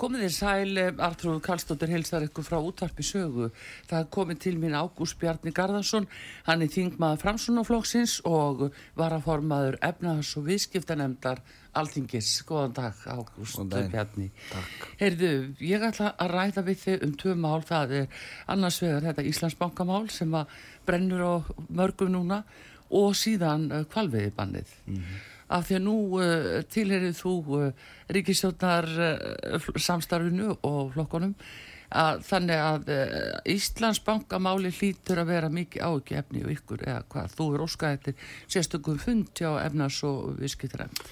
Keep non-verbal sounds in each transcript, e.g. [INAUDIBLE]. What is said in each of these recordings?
Komið þér sæl, Artrúð Kallstóttir helsar ykkur frá útvarpi sögu. Það komið til mín Ágúst Bjarni Garðarsson, hann er þingmaður framsunaflóksins og varaformaður efnaðars og viðskiptanemdar Alþingis. Góðan dag Ágúst Bjarni. Takk. Heyrðu, ég ætla að ræða við þig um tvö mál, það er annars vegar þetta Íslandsbankamál sem að brennur á mörgum núna og síðan kvalviðibannið. Mm -hmm af því að nú uh, tilherið þú uh, ríkistjónar uh, samstarfinu og flokkonum að þannig að Íslands bankamáli hlýtur að vera mikið ágefni og ykkur eða hvað þú er óskað eftir sérstökum fundi á efnas og viðskiptræmt.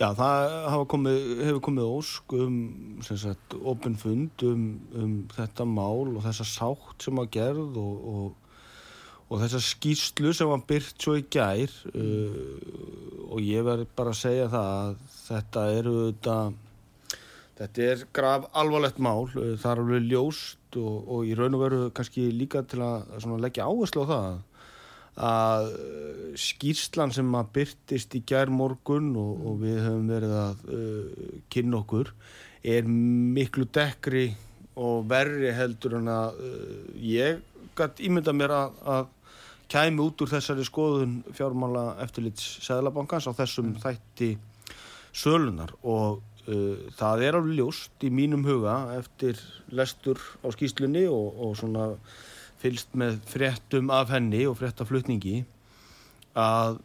Já, það komið, hefur komið ósk um sagt, open fund um, um þetta mál og þessa sátt sem að gerð og, og og þessa skýrslu sem var byrt svo í gær uh, og ég verð bara að segja það að þetta eru þetta, þetta er graf alvarlegt mál, uh, það er alveg ljóst og, og í raun og veru kannski líka til að leggja áherslu á það að skýrslan sem að byrtist í gær morgun og, og við höfum verið að uh, kynna okkur er miklu dekri og verri heldur en að uh, ég gæti ímynda mér að, að kæmi út úr þessari skoðun fjármála eftirlits Sæðlabankans á þessum mm. þætti sölunar og uh, það er alveg ljóst í mínum huga eftir lestur á skýslunni og, og svona fylst með fréttum af henni og fréttaflutningi að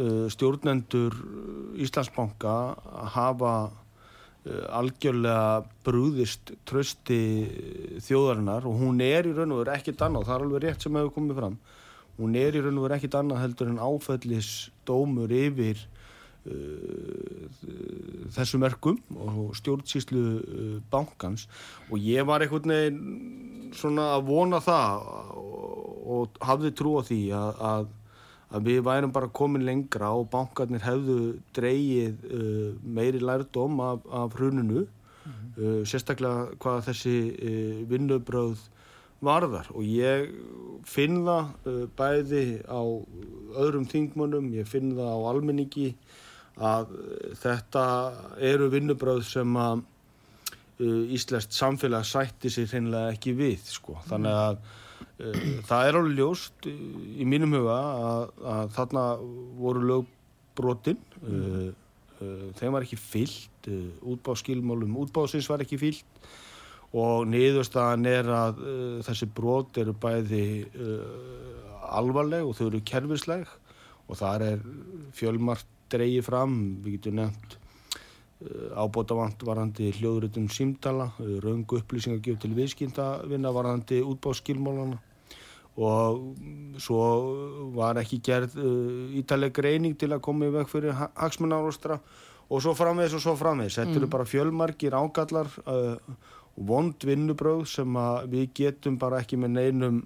uh, stjórnendur Íslandsbanka hafa uh, algjörlega brúðist trösti þjóðarinnar og hún er í raun og veru ekkert annað, það er alveg rétt sem hefur komið fram hún er í raun og verið ekkit annað heldur en áfællis dómur yfir uh, þessum verkum og stjórnsýslu uh, bankans og ég var einhvern veginn svona að vona það og, og hafði trú á því að, að, að við værum bara komin lengra og bankarnir hefðu dreyið uh, meiri lærdom af, af hruninu mm -hmm. sérstaklega hvað þessi uh, vinnubröð varðar og ég finn það uh, bæði á öðrum þingmönnum, ég finn það á almenningi að uh, þetta eru vinnubröð sem að uh, Íslandst samfélag sætti sér hreinlega ekki við sko. þannig að uh, það er alveg ljóst uh, í mínum huga að, að þarna voru lögbrotin mm. þeim var ekki fyllt útbáskilmálum útbásins var ekki fyllt og niðurstaðan er að uh, þessi brot eru bæði uh, alvarleg og þau eru kerfisleg og þar er fjölmart dreyið fram, við getum nefnt uh, ábótavant varandi hljóðrutum símtala, uh, raungu upplýsingagjöf til viðskyndavinna varandi útbáskilmálana og svo var ekki gerð uh, ítaleg greining til að koma í veg fyrir hagsmunarostra og svo framvegs og svo framvegs. Þetta mm. eru bara fjölmarkir ágallar uh, vond vinnubröð sem við getum bara ekki með neinum,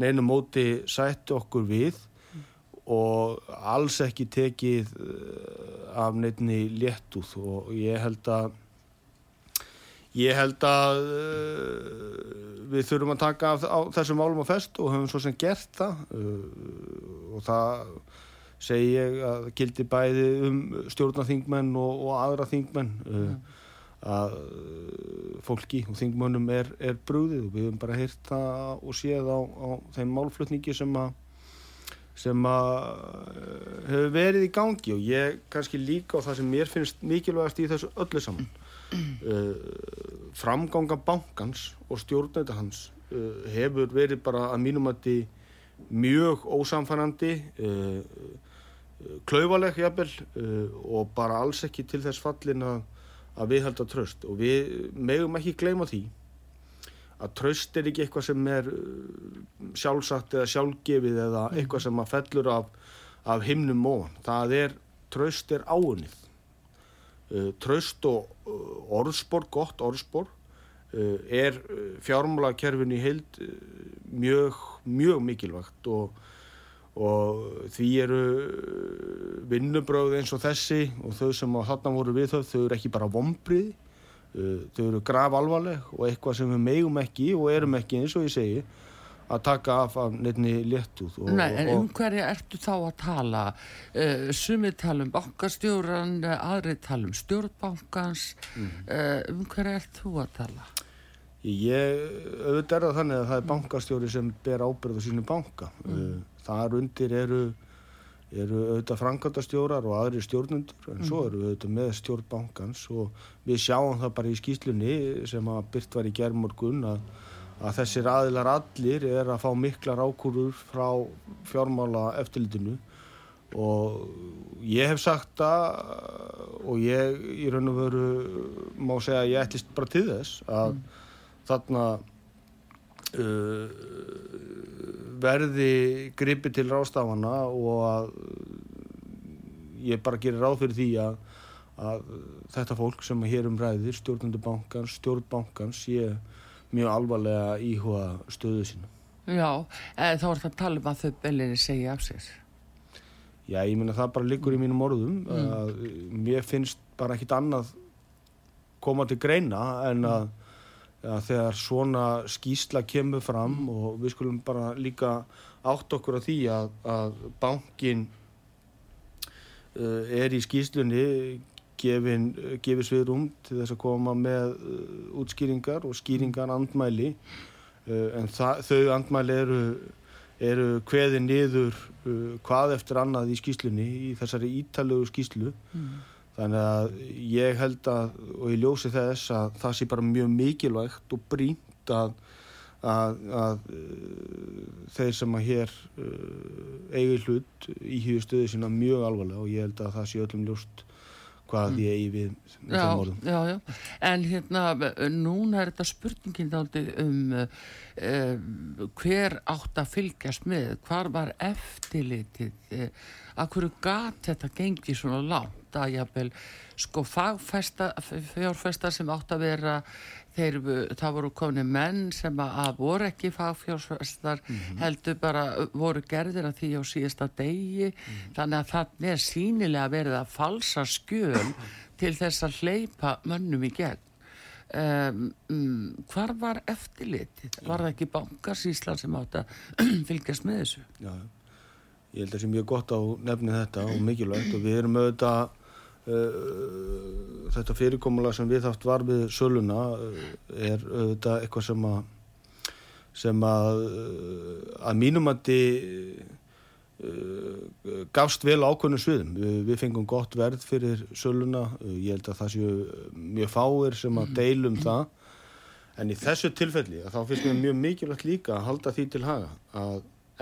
neinum móti sætt okkur við mm. og alls ekki tekið eh, af neinni léttúð. Og ég held að ég held að uh, við þurfum að taka af, á þessum málum á fest og höfum svo sem gert það. Uh, og það segi ég að gildi bæði um stjórnaþingmenn og, og aðra þingmenn. Uh, mm að uh, fólki og þingmönnum er, er brúðið og við hefum bara heyrt það og séð á, á þeim málflutningi sem að sem að uh, hefur verið í gangi. Og ég kannski líka á það sem mér finnst mikilvægast í þessu öllu saman uh, [CLEARS THROAT] framganga bankans og stjórnæta hans uh, hefur verið bara að mínum að þið mjög ósamfænandi uh, klauvaleg jafnvel uh, og bara alls ekki til þess fallin að, að við halda tröst og við megum ekki gleyma því að tröst er ekki eitthvað sem er uh, sjálfsagt eða sjálfgefið eða eitthvað sem að fellur af, af himnum móan. Það er, tröst er áunnið. Uh, tröst og uh, orðspor, gott orðspor, er fjármálakerfin í heild mjög, mjög mikilvægt og, og því eru uh, vinnubröð eins og þessi og þau sem á þarna voru við þau, þau eru ekki bara vombriði Uh, þau eru graf alvarleg og eitthvað sem við megum ekki og erum ekki eins og ég segi að taka af af nefni léttúð og, Nei, en um hverja ertu þá að tala? Uh, sumið tala um bankastjóran, aðrið tala um stjórnbankans, Mhm. uh, um hverja ert þú að tala? ég auðvitað er það þannig að það er bankastjóri sem ber ábyrð á sínu banka Mm. uh, þar undir eru eru auðvitað frangatastjórar og aðri stjórnundur en svo eru auðvitað með stjórn bankans og við sjáum það bara í skýslunni sem að byrt var í gerðmorgun að, að þessir aðilar allir er að fá miklar ákúrur frá fjármála eftirlitinu og ég hef sagt það og ég í raun og veru má segja að ég ætlist bara til þess að þarna uh, verði gripi til rástafana og að ég bara gerir ráð fyrir því að, að þetta fólk sem hér um ræðir, stjórnundu bankans, stjórnbankans, sé mjög alvarlega íhuga stöðu sína. Já, eh, þá er það að tala um að þau belinni segja af sér. Já, ég minna það bara liggur í mínum orðum að mér finnst bara ekkit annað koma til greina en að, að þegar svona skýsla kemur fram og við skulum bara líka átt okkur á því að, að bankin uh, er í skýslunni gefin, gefið sviðrum til þess að koma með uh, útskýringar og skýringar andmæli. Uh, en það, þau andmæli eru eru kveði niður hvað eftir annað í skýslunni í þessari ítalegu skýslu þannig að ég held að og ég ljósi þess að það sé bara mjög mikilvægt og brínt að, að, að uh, þeir sem að hér uh, eigi hlut í hýðu stöðu sína mjög alvarlega og ég held að það sé öllum ljóst hvað ég eigi við þeim orðum. já, já. En hérna, núna er þetta spurningin dálítið um uh, hver átt að fylgjast með, hvar var eftirlitið, uh, að hverju gat þetta gengið svona langt að jafnvel, sko, fagfesta, fjárfesta sem átt að vera, þeir, það voru komni menn sem að, voru ekki fagfjárfestar, heldur bara, voru gerðir að því á síðasta degi, þannig að það er sínilega verið að falsa skjöl til þess að hleypa mönnum í gegn. Um, um, hvar var eftirlitið? Var það ekki bankasíslan sem átt að [CLEARS THROAT] fylgjast með þessu? Já, ég held að það sé mjög gott á nefni þetta og mikilvægt og við erum auðvitað uh, þetta fyrirkomulega sem við haft var við söluna uh, er auðvitað eitthvað sem að sem að uh, að mínum að uh, gafst vel ákveðnum sviðum. Við, við fengum gott verð fyrir söluna. Ég held að það séu mjög fáir sem að deilum það. En í þessu tilfelli þá finnst mér mjög mikilvægt líka að halda því til haga að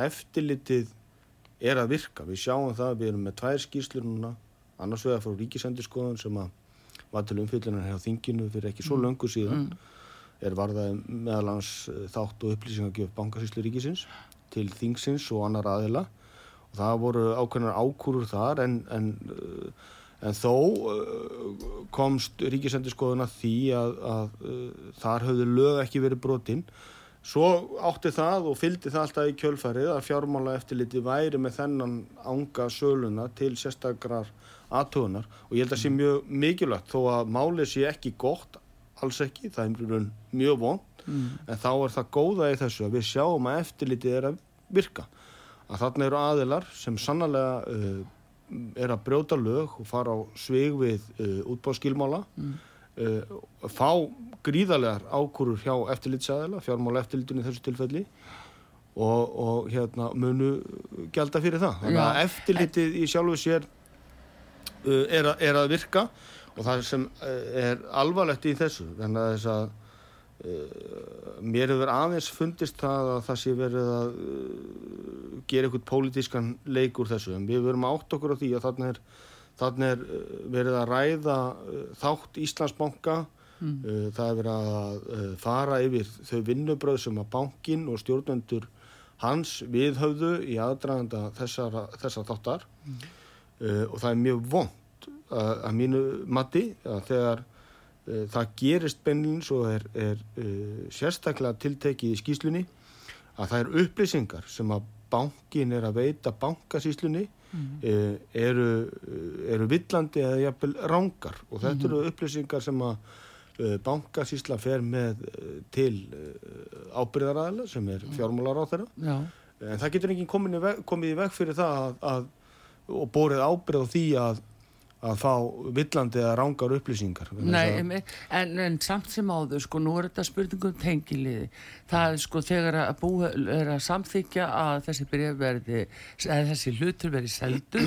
eftirlitið er að virka. Við sjáum það, við erum með tvær skýrslur núna, annars vegar frá ríkisendurskoðun sem að var til umfyllunar hjá þinginu fyrir ekki svo löngu síðan er varðað meðal hans eh, þátt og upplýsingagjöf bankasýslu ríkisins til þingsins og annar aðila. Og það voru ákveðnar ákúrur þar en, en, uh, en þó uh, komst ríkisendurskoðun að því að, að uh, þar höfðu lög ekki verið brotinn Svo átti það og fylgdi það alltaf í kjölfærið að fjármála eftirliti væri með þennan ánga söluna til sérstakrar aðtöðunar og ég held að sé mjög mikilvægt þó að málið sé ekki gott, alls ekki, það er mjög vond en þá er það góða í þessu að við sjáum að eftirlitið er að virka. Að þarna eru aðilar sem sannlega uh, er að brjóta lög og fara á svig við uh, útbáðskilmála uh, fá gríðarlegar ákúrur hjá eftirlitsaðila, fjármála eftirlitinu í þessu tilfelli og, og hérna munu gælda fyrir það. Þannig að eftirlitið í sjálfu sér uh, er, er að virka og það sem uh, er alvarlegt í þessu þannig að þess að mér hefur aðeins fundist það að það sé verið að gera eitthvað pólitískan leik úr þessu en við verum átt okkur á því að þannig er, þannig er uh, verið að ræða þátt Íslandsbanka mm. það er verið að fara yfir þau vinnubröð sem að bankin og stjórnendur hans viðhauðu í aðdraganda þessar, þessar þáttar mm. og það er mjög vond að, að mínu mati að þegar það gerist beinlins og er, er uh, sérstaklega tiltekið í skýslunni að það eru upplýsingar sem að bankin er að veita bankasýslunni mm. eru, eru villandi eða jafnvel rángar og þetta mm. eru upplýsingar sem að uh, bankasýsla fer með til ábyrðaræðila sem er fjármálar á þeirra en það getur ekki komið í veg fyrir það að, að, og borðið ábyrð á því að að fá villandi eða rángar upplýsingar Nei, en, en samt sem áður sko, nú er þetta spurningum tengiliði. Það er sko þegar að búið er að samþykja að þessi breyfverði eða þessi hlutur verði seldu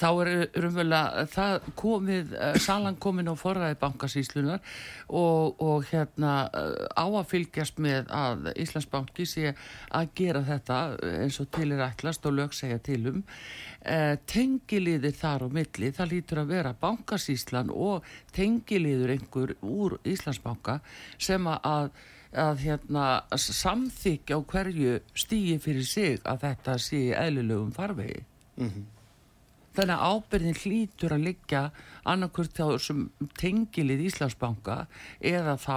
þá er umverulega það komið, eh, salan komin á forræði bankasíslunar og, og hérna eh, á að fylgjast með að Íslandsbanki sé að gera þetta eins og til er ætlast og lög segja til um eh, tengiliðir þar á milli, það lítur að vera bankasíslan og tengiliður einhver úr Íslandsbanka sem að, að hérna, samþykja á hverju stýi fyrir sig að þetta sé eðlilegum farvegi. Mm -hmm. Þannig að ábyrðin hlýtur að liggja annarkvört þá sem tengilið Íslandsbanka eða þá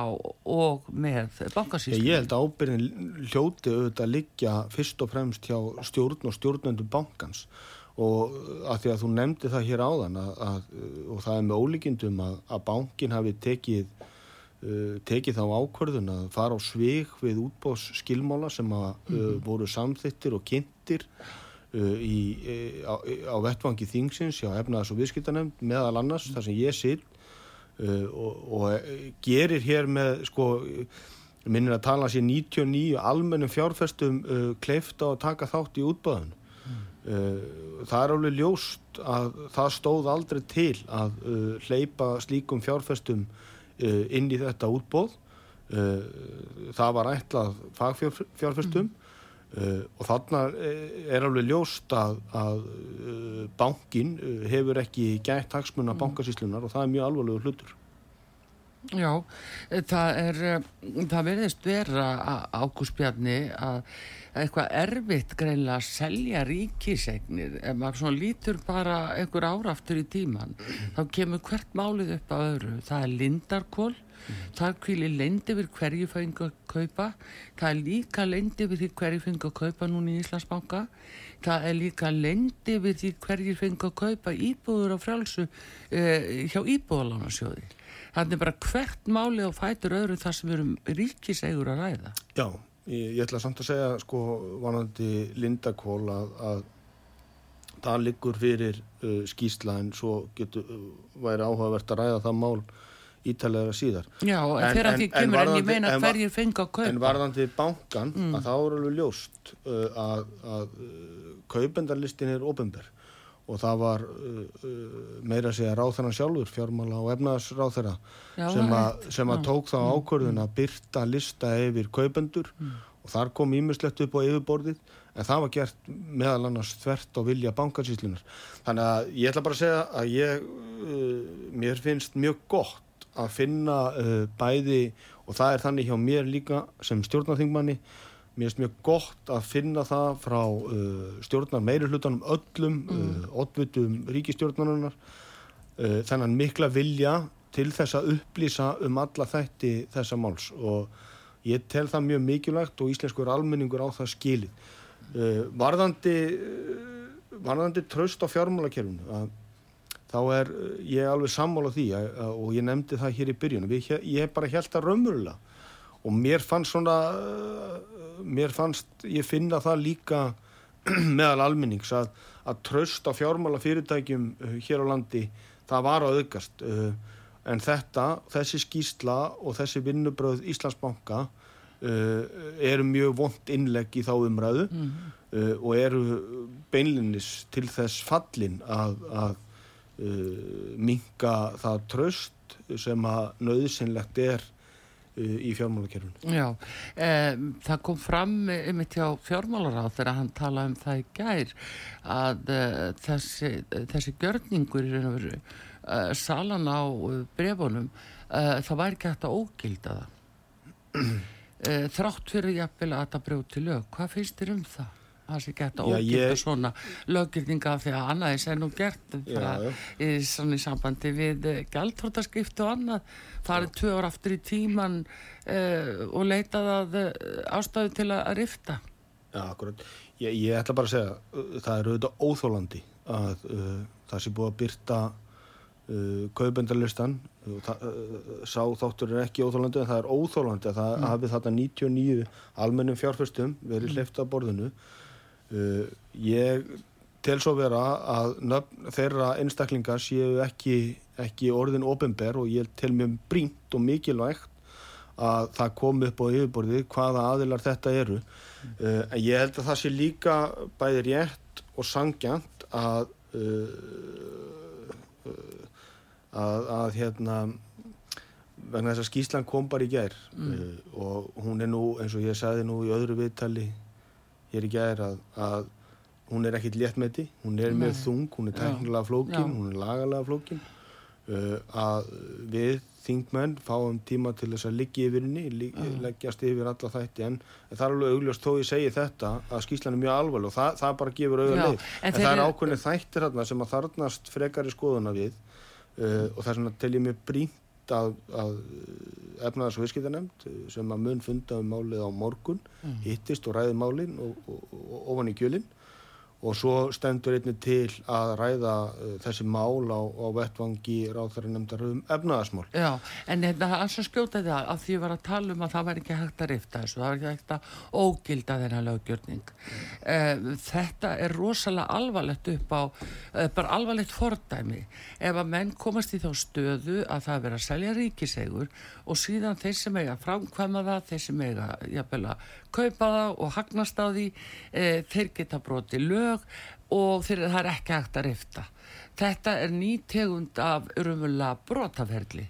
og með bankasýstum. Ég held að ábyrðin hljóti auðvitað að liggja fyrst og fremst hjá stjórn og stjórnendur bankans og að því að þú nefndi það hér áðan að, að, og það er með ólíkindum að, að bankin hafi tekið uh, tekið þá ákvörðun að fara á svig við útbós skilmála sem að mm -hmm. uh, mhm. voru samþittir og kynntir uh, í, á, á vettvangi þingsins já efnaðas og viðskiptanemnd meðal annars þar sem ég sitt uh, og, og gerir hér með sko minnir að tala sér 99 almennum fjárfestum uh, kleifta og taka þátt í útbáðun Eh, það er alveg ljóst að það stóð aldrei til að uh, hleypa slíkum fjárfestum uh, inn í þetta útbóð það var ætlað fagfjárfestum mm. og þarna er alveg ljóst að, að bankin hefur ekki gætt hagsmunna mm. bankasíslunar og það er mjög alvarlegur hlutur Já, það er það verðist vera ágústbjarni að eitthvað erfitt greinlega að selja ríkisegnir ef maður svona lítur bara einhver áraftur í tíman þá kemur hvert málið upp á öðru. Það er lindarkól mm. það kvílir leindi við hverju fengi að kaupa það er líka leindi við því hverju fengi að kaupa núna í Íslandsbanka það er líka leindi við því hverju fengi að kaupa íbúður á frálsu eh, hjá íbúðalánarsjóði þannig bara hvert málið á fætur öðru þar sem við erum ríkisegur að ræða. Já Ég, ég ætla samt að segja sko vanandi Lindakól að, að það liggur fyrir uh, skýsla en svo getur, uh, væri áhugavert að ræða það mál ítalega síðar. Já, en en, en ég meina hverjir fengi að kaupa. En varðandi bankan mm. að þá er alveg ljóst uh, að, að uh, kaupendarlistin er ofinberð og það var uh, uh, meira að segja ráþarann sjálfur, fjármála og efnaðsráþara sem, sem að tók þá mm. ákvörðun að byrta lista yfir kaupendur mm. og þar kom ímislegt upp á yfirborðið en það var gert meðal annars þvert á vilja bankansýslunar. Þannig að ég ætla bara að segja að ég, uh, mér finnst mjög gott að finna uh, bæði og það er þannig hjá mér líka sem stjórnarþingmanni Mér finnst mjög gott að finna það frá uh, stjórnar meiri hlutanum öllum, mm. uh, oddvitum ríkistjórnarinnar, uh, þennan mikla vilja til þess að upplýsa um alla þætti þessa máls og ég tel það mjög mikilvægt og íslenskur almenningur á það skilið. Uh, varðandi, uh, varðandi tröst á fjármálakerfunu að þá er uh, ég alveg sammála því að, og ég nefndi það hér í byrjunum, ég, ég bara held að raunverulega og mér fannst svona mér fannst ég finna það líka [CLEARS THROAT] meðal almennings að, að tröst á fjármála fyrirtækjum uh, hér á landi það var að aukast uh, en þetta, þessi skýsla og þessi vinnubröð Íslandsbanka eru mjög vond innlegg í þá umræðu mm -hmm. og eru beinlinnis til þess fallin að, að minga það tröst sem að nöðsynlegt er í fjármálakerfinu. Já, um, það kom fram yfir hjá fjármálaráð þegar hann talaði um það í gær að uh, þessi, þessi gjörningur uh, salan á brefunum uh, það væri ekki hægt að ógilda það [CLEARS THROAT] þrátt fyrir jafnvel að það brjóti lög hvað finnst þér um það? Það sé gett að ógifta svona löggildinga af því að annaðis er nú gert já, já. í svona í sambandi við uh, gæltrótaskiptu og annað farið tvö ár aftur í tíman uh, og leitað að uh, ástæðu til að rifta Já, akkurat. Ég, ég ætla bara að segja það er auðvitað óþólandi að uh, það sé búið að byrta kaupendarlistan sá þáttur er ekki óþólandi en það er óþólandi að það mm. hafi þetta 99 almennum fjárfæstum verið mm. hlifta borðinu Uh, ég tel svo vera að nöfn, þeirra einstaklingar séu ekki, ekki orðin ofinber og ég tel mjög brínt og mikilvægt að það komi upp á yfirborði hvaða aðilar þetta eru uh, en ég held að það sé líka bæði rétt og sangjant að uh, að, að hérna vegna þess að skýslan kom bara í ger mm. og hún er nú eins og ég sagði nú í öðru viðtali hér í gæðir að, að hún er ekkit léttmeti, hún er með þung, hún er tæknilega flókin, hún er lagalega flókin. Uh, að við þingmenn fáum tíma til þess að liggja yfir henni, leggjast yfir alla þætti en það er alveg augljóst þó ég segi þetta að skýslan er mjög alveg og það, það bara gefur auðvitað leið. En, en það er ákveðin þættir þarna sem að þarnast frekar í skoðuna við uh, og það er svona til ég mjög brínt að, að efnaðars og viðskiptanemnd sem að mun funda um málið á morgun mm. hittist og ræði málinn og, og, og ofan í kjölinn og svo stendur einni til að ræða uh, þessi mál á, á vettvangi ráþæri nefndar um efnaðasmál. Já, en er alls að skjóta það að því vera að tala um að það væri ekki hægt að rifta þessu, það væri ekki hægt að ógilda þennan löggjörning. Uh, þetta er rosalega alvarlegt upp á, uh, bara alvarlegt fordæmi. Ef að menn komast í þá stöðu að það vera að selja ríkisegur og síðan þeir sem eiga framkvæma það, þeir sem eiga jafnvel að kaupa það og hagnast á því, uh, þeir geta broti lög lög og þeir, það er ekki hægt að rifta. Þetta er nýtegund af örumulega brotaferli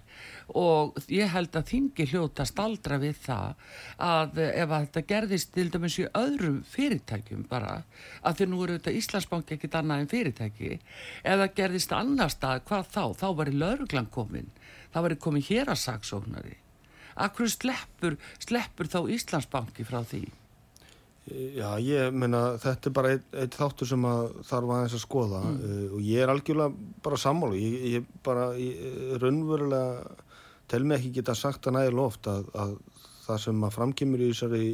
og ég held að þingi hljóta staldra við það að ef að þetta gerðist til dæmis í öðrum fyrirtækjum bara, að því nú eru þetta Íslandsbank ekkit annað en fyrirtæki ef það gerðist annar stað, hvað þá? Þá var í lauruglan komin, þá var í komin hér að saksóknari. Akkur sleppur, sleppur þá Íslandsbanki frá því? Já, ég menna þetta er bara eitt, eitt þáttur sem að þarf aðeins að skoða mm. uh, og ég er algjörlega bara sammálu, ég, ég bara ég, raunverulega tel mig ekki geta sagt að næði loft að, að það sem að framkymur í þessari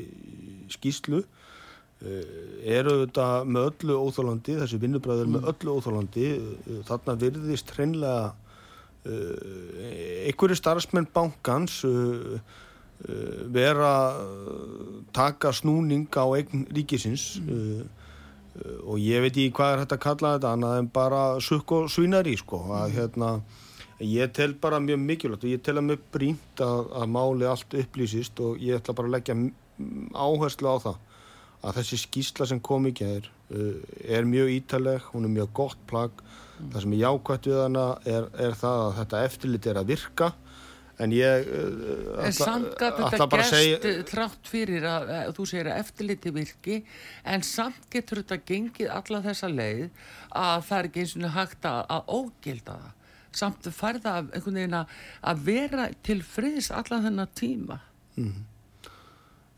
skýslu uh, eru þetta með öllu óþálandi, þessi vinnubræður mm. með öllu óþálandi, uh, þarna virðist hreinlega einhverju starfsmenn bankans og vera uh, taka snúning á eign ríkisins mm. og ég veit ekki hvað er hægt að kalla þetta annað en bara sukk og svínari sko að hérna ég tel bara mjög mikilvægt og ég tel að mjög brínt að, að máli allt upplýsist og ég ætla bara að leggja áherslu á það að þessi skísla sem kom í gæðir er mjög ítaleg, hún er mjög gott plagg mm. það sem er jákvæmt við hana er, er það að þetta eftirlit er að virka en ég uh, en samt gæti þetta gerst segja... trátt fyrir að, að þú segir að eftirliti virki en samt getur þetta gengið alla þessa leið að það er ekki eins og hægt að, að ógilda það. Samt færða einhvern veginn að vera til friðis alla þennan tíma. Mm.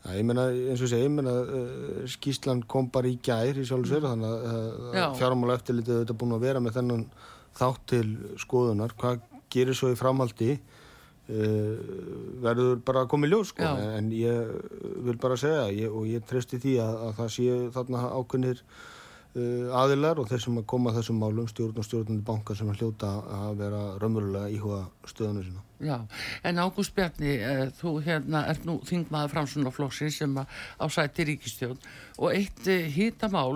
Já, ég menna, eins og segja, ég menna uh, skýslan kom bara í gær í sjálfsverð þannig að uh, fjármála eftirlitið þetta búin að vera með þennan þátt til skoðunar, hvað gerir svo í framhaldi Uh, verður bara að koma í ljós sko. en ég vil bara segja ég, og ég treysti því að, að það sé þarna ákveðnir aðilar og þeir sem að koma þessum málum stjórn og stjórnandi bankar sem að hljóta að vera raunverulega íhuga stöðunum sína. Já, en Ágúst Bjarni uh, þú hérna er nú þingmaður framsunna flóksins sem á sæti ríkistjón og eitt eh,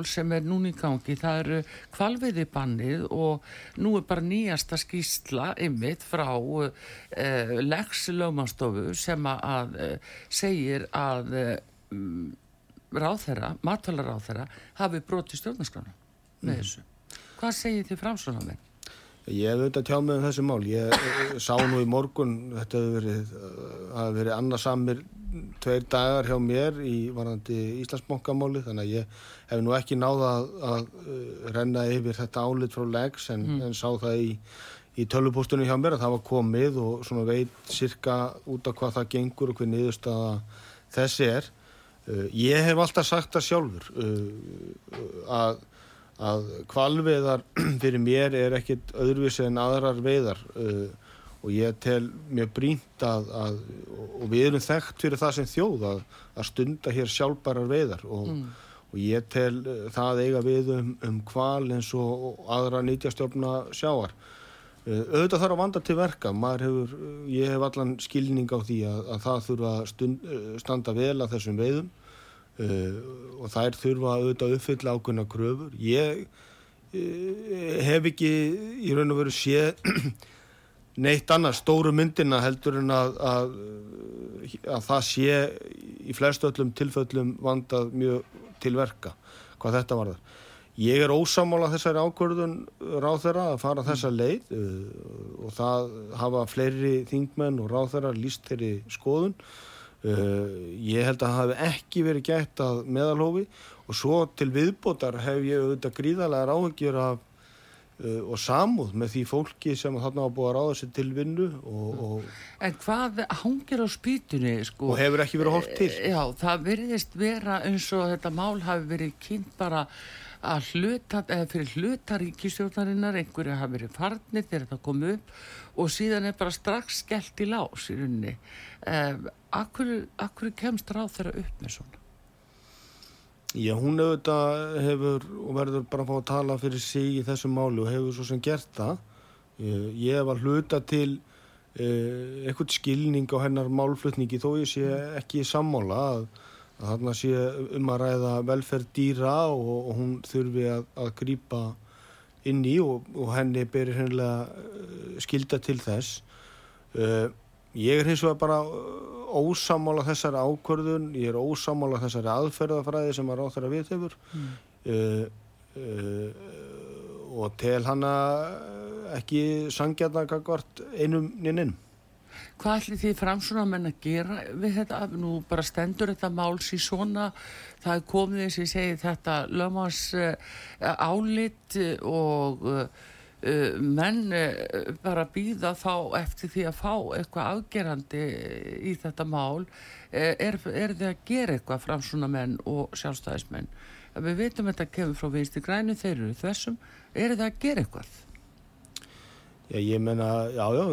sem er núni í gangi það eru kvalviði bannið og nú er bara nýjasta skýsla ymmit frá uh, Lex Lögmanstofu sem að segir að um, ráþæra, matvælaráþæra hafi broti stjórnarskrána með mm. þessu. Hvað segir þið framsvonarminn? Ég hef auðvitað tjáð með um þessi mál. Ég eh, sá nú í morgun, þetta hefur verið, uh, verið annarsamir tveir dagar hjá mér í varandi Íslandsbónkamáli þannig að ég hef nú ekki náða að, að renna yfir þetta álit frá legs en, mm. en sá það í, í tölvupóstunni hjá mér að það var komið og svona veit cirka út af hvað það gengur og hvað niðurstaða þessi er. Uh, ég hef alltaf sagt það sjálfur að að kvalveðar [CLEARS THROAT] fyrir mér er ekkit öðruvísi en aðrar veiðar. Uh, og ég tel mjög brínt að, að og við erum þekkt fyrir það sem þjóð að, að stunda hér sjálfbærar veiðar. Og, mm. og ég tel það eiga við um, um kval eins og, og aðra nýtjastjórna sjáar uh, auðvitað þarf að vanda til verka. Hefur, ég hef allan skilning á því að, að það þurfa stund, standa vel að þessum veiðum uh, og þær þurfa auðvitað að uppfylla ákveðna kröfur. Ég uh, hef ekki í raun og veru sé [CLEARS THROAT] neitt annars stóru myndina heldur en að, að, að það sé í flestu öllum tilföllum vandað mjög til verka hvað þetta var það Ég er ósamála þessari ákvörðun ráð þeirra að fara þessa leið uh, og það hafa fleiri þingmenn og ráð þeirra líst þeirri skoðun Uh, ég held að það hef ekki verið gætt að meðalhófi og svo til viðbótar hef ég auðvitað gríðarlega ráðgjör af uh, og samúð með því fólki sem þarna á búið að ráða sér til vinnu og, og En hvað hangir á spýtunni sko? Og hefur ekki verið hort til eh, Já, það veriðist vera eins og þetta mál hafi verið kynnt bara að hluta, eða fyrir hlutaríkistjórnarinnar einhverju hafi verið farnir þegar þetta kom upp og síðan er bara strax skellt í lás í rauninni um, akkur, akkur kemst ráð þeirra upp með svona? Já, hún auðvitað hefur og verður bara að fá að tala fyrir sig í þessu málu og hefur svo sem gert það. Ég hef að hluta til eh, eitthvað skilning á hennar málflutningi þó ég sé ekki sammála að, að þarna sé um að ræða velferð dýra og, og hún þurfi að, að grýpa inn í og, og henni berir hennilega eh, skilda til þess. Uh, Ég er hins vegar bara uh, ósamála þessari ákvörðun, ég er ósamála þessari aðferðafræði sem að ráð þeirra við hefur mm. uh, uh, og tel hana ekki sangjarnakakvart einum nýninn. Hvað ætli því framsuna menn að gera við þetta? Nú bara stendur þetta máls í svona, það er komið eins og ég segi þetta lögmans uh, álit og uh, Uh, menn bara býða þá eftir því að fá eitthvað afgerandi í þetta mál er, er þið að gera eitthvað fram svona menn og sjálfstæðismenn við veitum að þetta kemur frá vinsti grænu þeir eru þessum, er þið að gera eitthvað? Já, ég menna, já, já,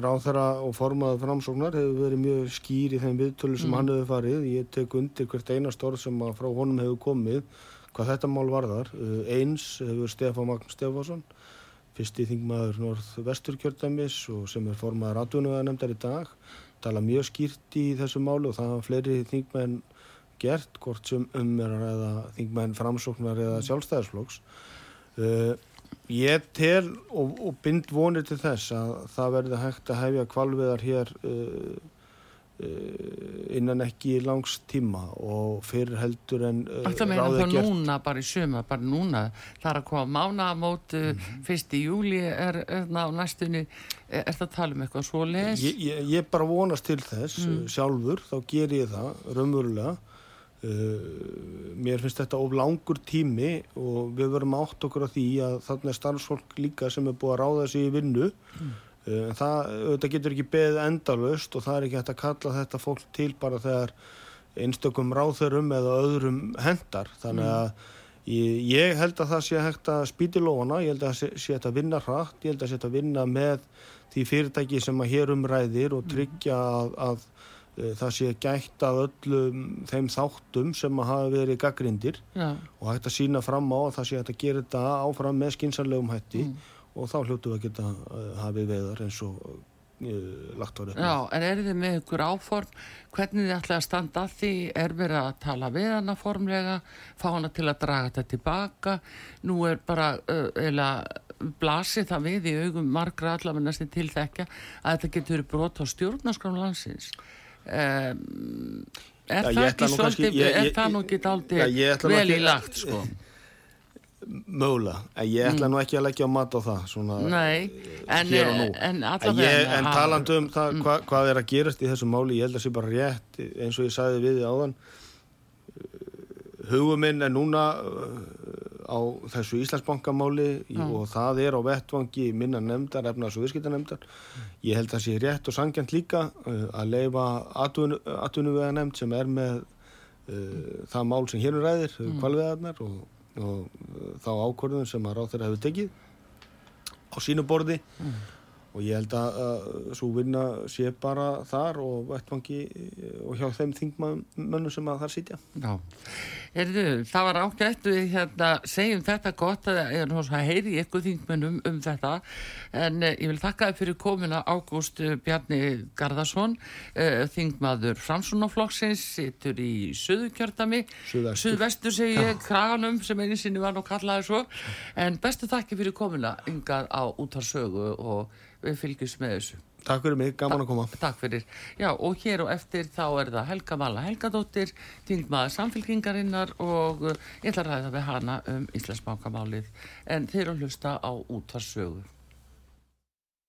ráð þeirra og formaða framsóknar hefur verið mjög skýr í þeim viðtölu sem mm. hann hefur farið. Ég tek undir hvert einast orð sem frá honum hefur komið hvað þetta mál varðar. Eins hefur Stefán Magn Stefánsson fyrsti þingmaður norð-vesturkjördamis og sem er formaður atvinnuðanemndar í dag tala mjög skýrt í þessu málu og það hafa fleiri þingmenn gert hvort sem um er að ræða þingmenn framsóknar eða sjálfstæðarsflóks uh, ég tel og, og bind vonir til þess að það verði hægt að hefja kvalviðar hér uh, Eh, innan ekki langs tíma og fyrir heldur en uh, Það meina þá gert. núna bara í söma bara núna, það er að koma mánamót mm -hmm. fyrst í júli er, er ná næstunni, er, er það að tala um eitthvað svo les? Ég, ég, ég bara vonast til þess mm. sjálfur, þá ger ég það raunverulega uh, mér finnst þetta of langur tími og við verum átt okkur á því að þarna er starfsfólk líka sem er búið að ráða sig í vinnu mm en það auðvitað getur ekki beðið endalust og það er ekki hægt að kalla þetta fólk til bara þegar einstökum ráþörum eða öðrum hendar þannig mm. að ég, ég held að það sé hægt að spýti lóna, ég held að það sé hægt að vinna hratt, ég held að það sé hægt að vinna með því fyrirtæki sem að hér umræðir og mm. tryggja að, að, það sé gætt að öllum þeim þáttum sem hafa verið gaggrindir ja. og hægt að sína fram á að það sé hægt að gera þetta áfram með skinsanlegum hætti mm og þá hljótu við að geta uh, hafið veðar eins og uh, lagt árið. Já, en er þið með ykkur áform, hvernig þið ætlaði að standa að því, er verið að tala við hana formlega, fá hana til að draga þetta tilbaka, nú er bara uh, eða blasið það við í augum margra allavega næstin til þekka að þetta getur brot á stjórnarskram landsins. Um, er, það svolítið, ég, ég, er það nú ekki ja, vel í lagt sko? [LAUGHS] Mögulega, en ég ætla nú ekki að leggja á mat á það svona Nei, en, nú. en En, ég, en talandi um það, hva, hvað er að gerast í þessu máli, ég held að sé bara rétt eins og ég sagði við áðan. Hugum minn er núna á þessu Íslandsbankamáli og það er á vettvangi minna nefndar, efnars og viðskiptanemndar ég held að það sé rétt og sangjant líka uh, að leifa atvinnuvega nefnd sem er með uh, það mál sem hér um ræðir, mm. kvalveðarnar og, og uh, þá ákvörðun sem að ráð þeirra hefur tekið á sínu borði og ég held að, að svo vinna sé bara þar og vettvangi eh, og hjá þeim þingmönnum sem að þar sitja. Já, Heyrðu, það var ágætt við hérna segjum þetta gott að ég er nú svo að heyri ykkur þingmennum um þetta. En eh, ég vil þakka þið fyrir komuna Ágúst Bjarni Garðarsson eh, þingmaður Framsunaflokksins situr í Suðukjördami Suðvestur. Segi ég, Kraganum sem einu sinni var nú kallaði svo. En bestu þakki fyrir komuna yngað á útarsögu og við fylgjum með þessu Takk fyrir mig, gaman að koma. Takk fyrir. Já, og hér og eftir þá er það Helga Vala Helgadóttir, þingmaður samfélkingarinnar og uh, ég ætla að ræða við hana um Íslandsbankamálið en þeir eru að hlusta á útvarsögu.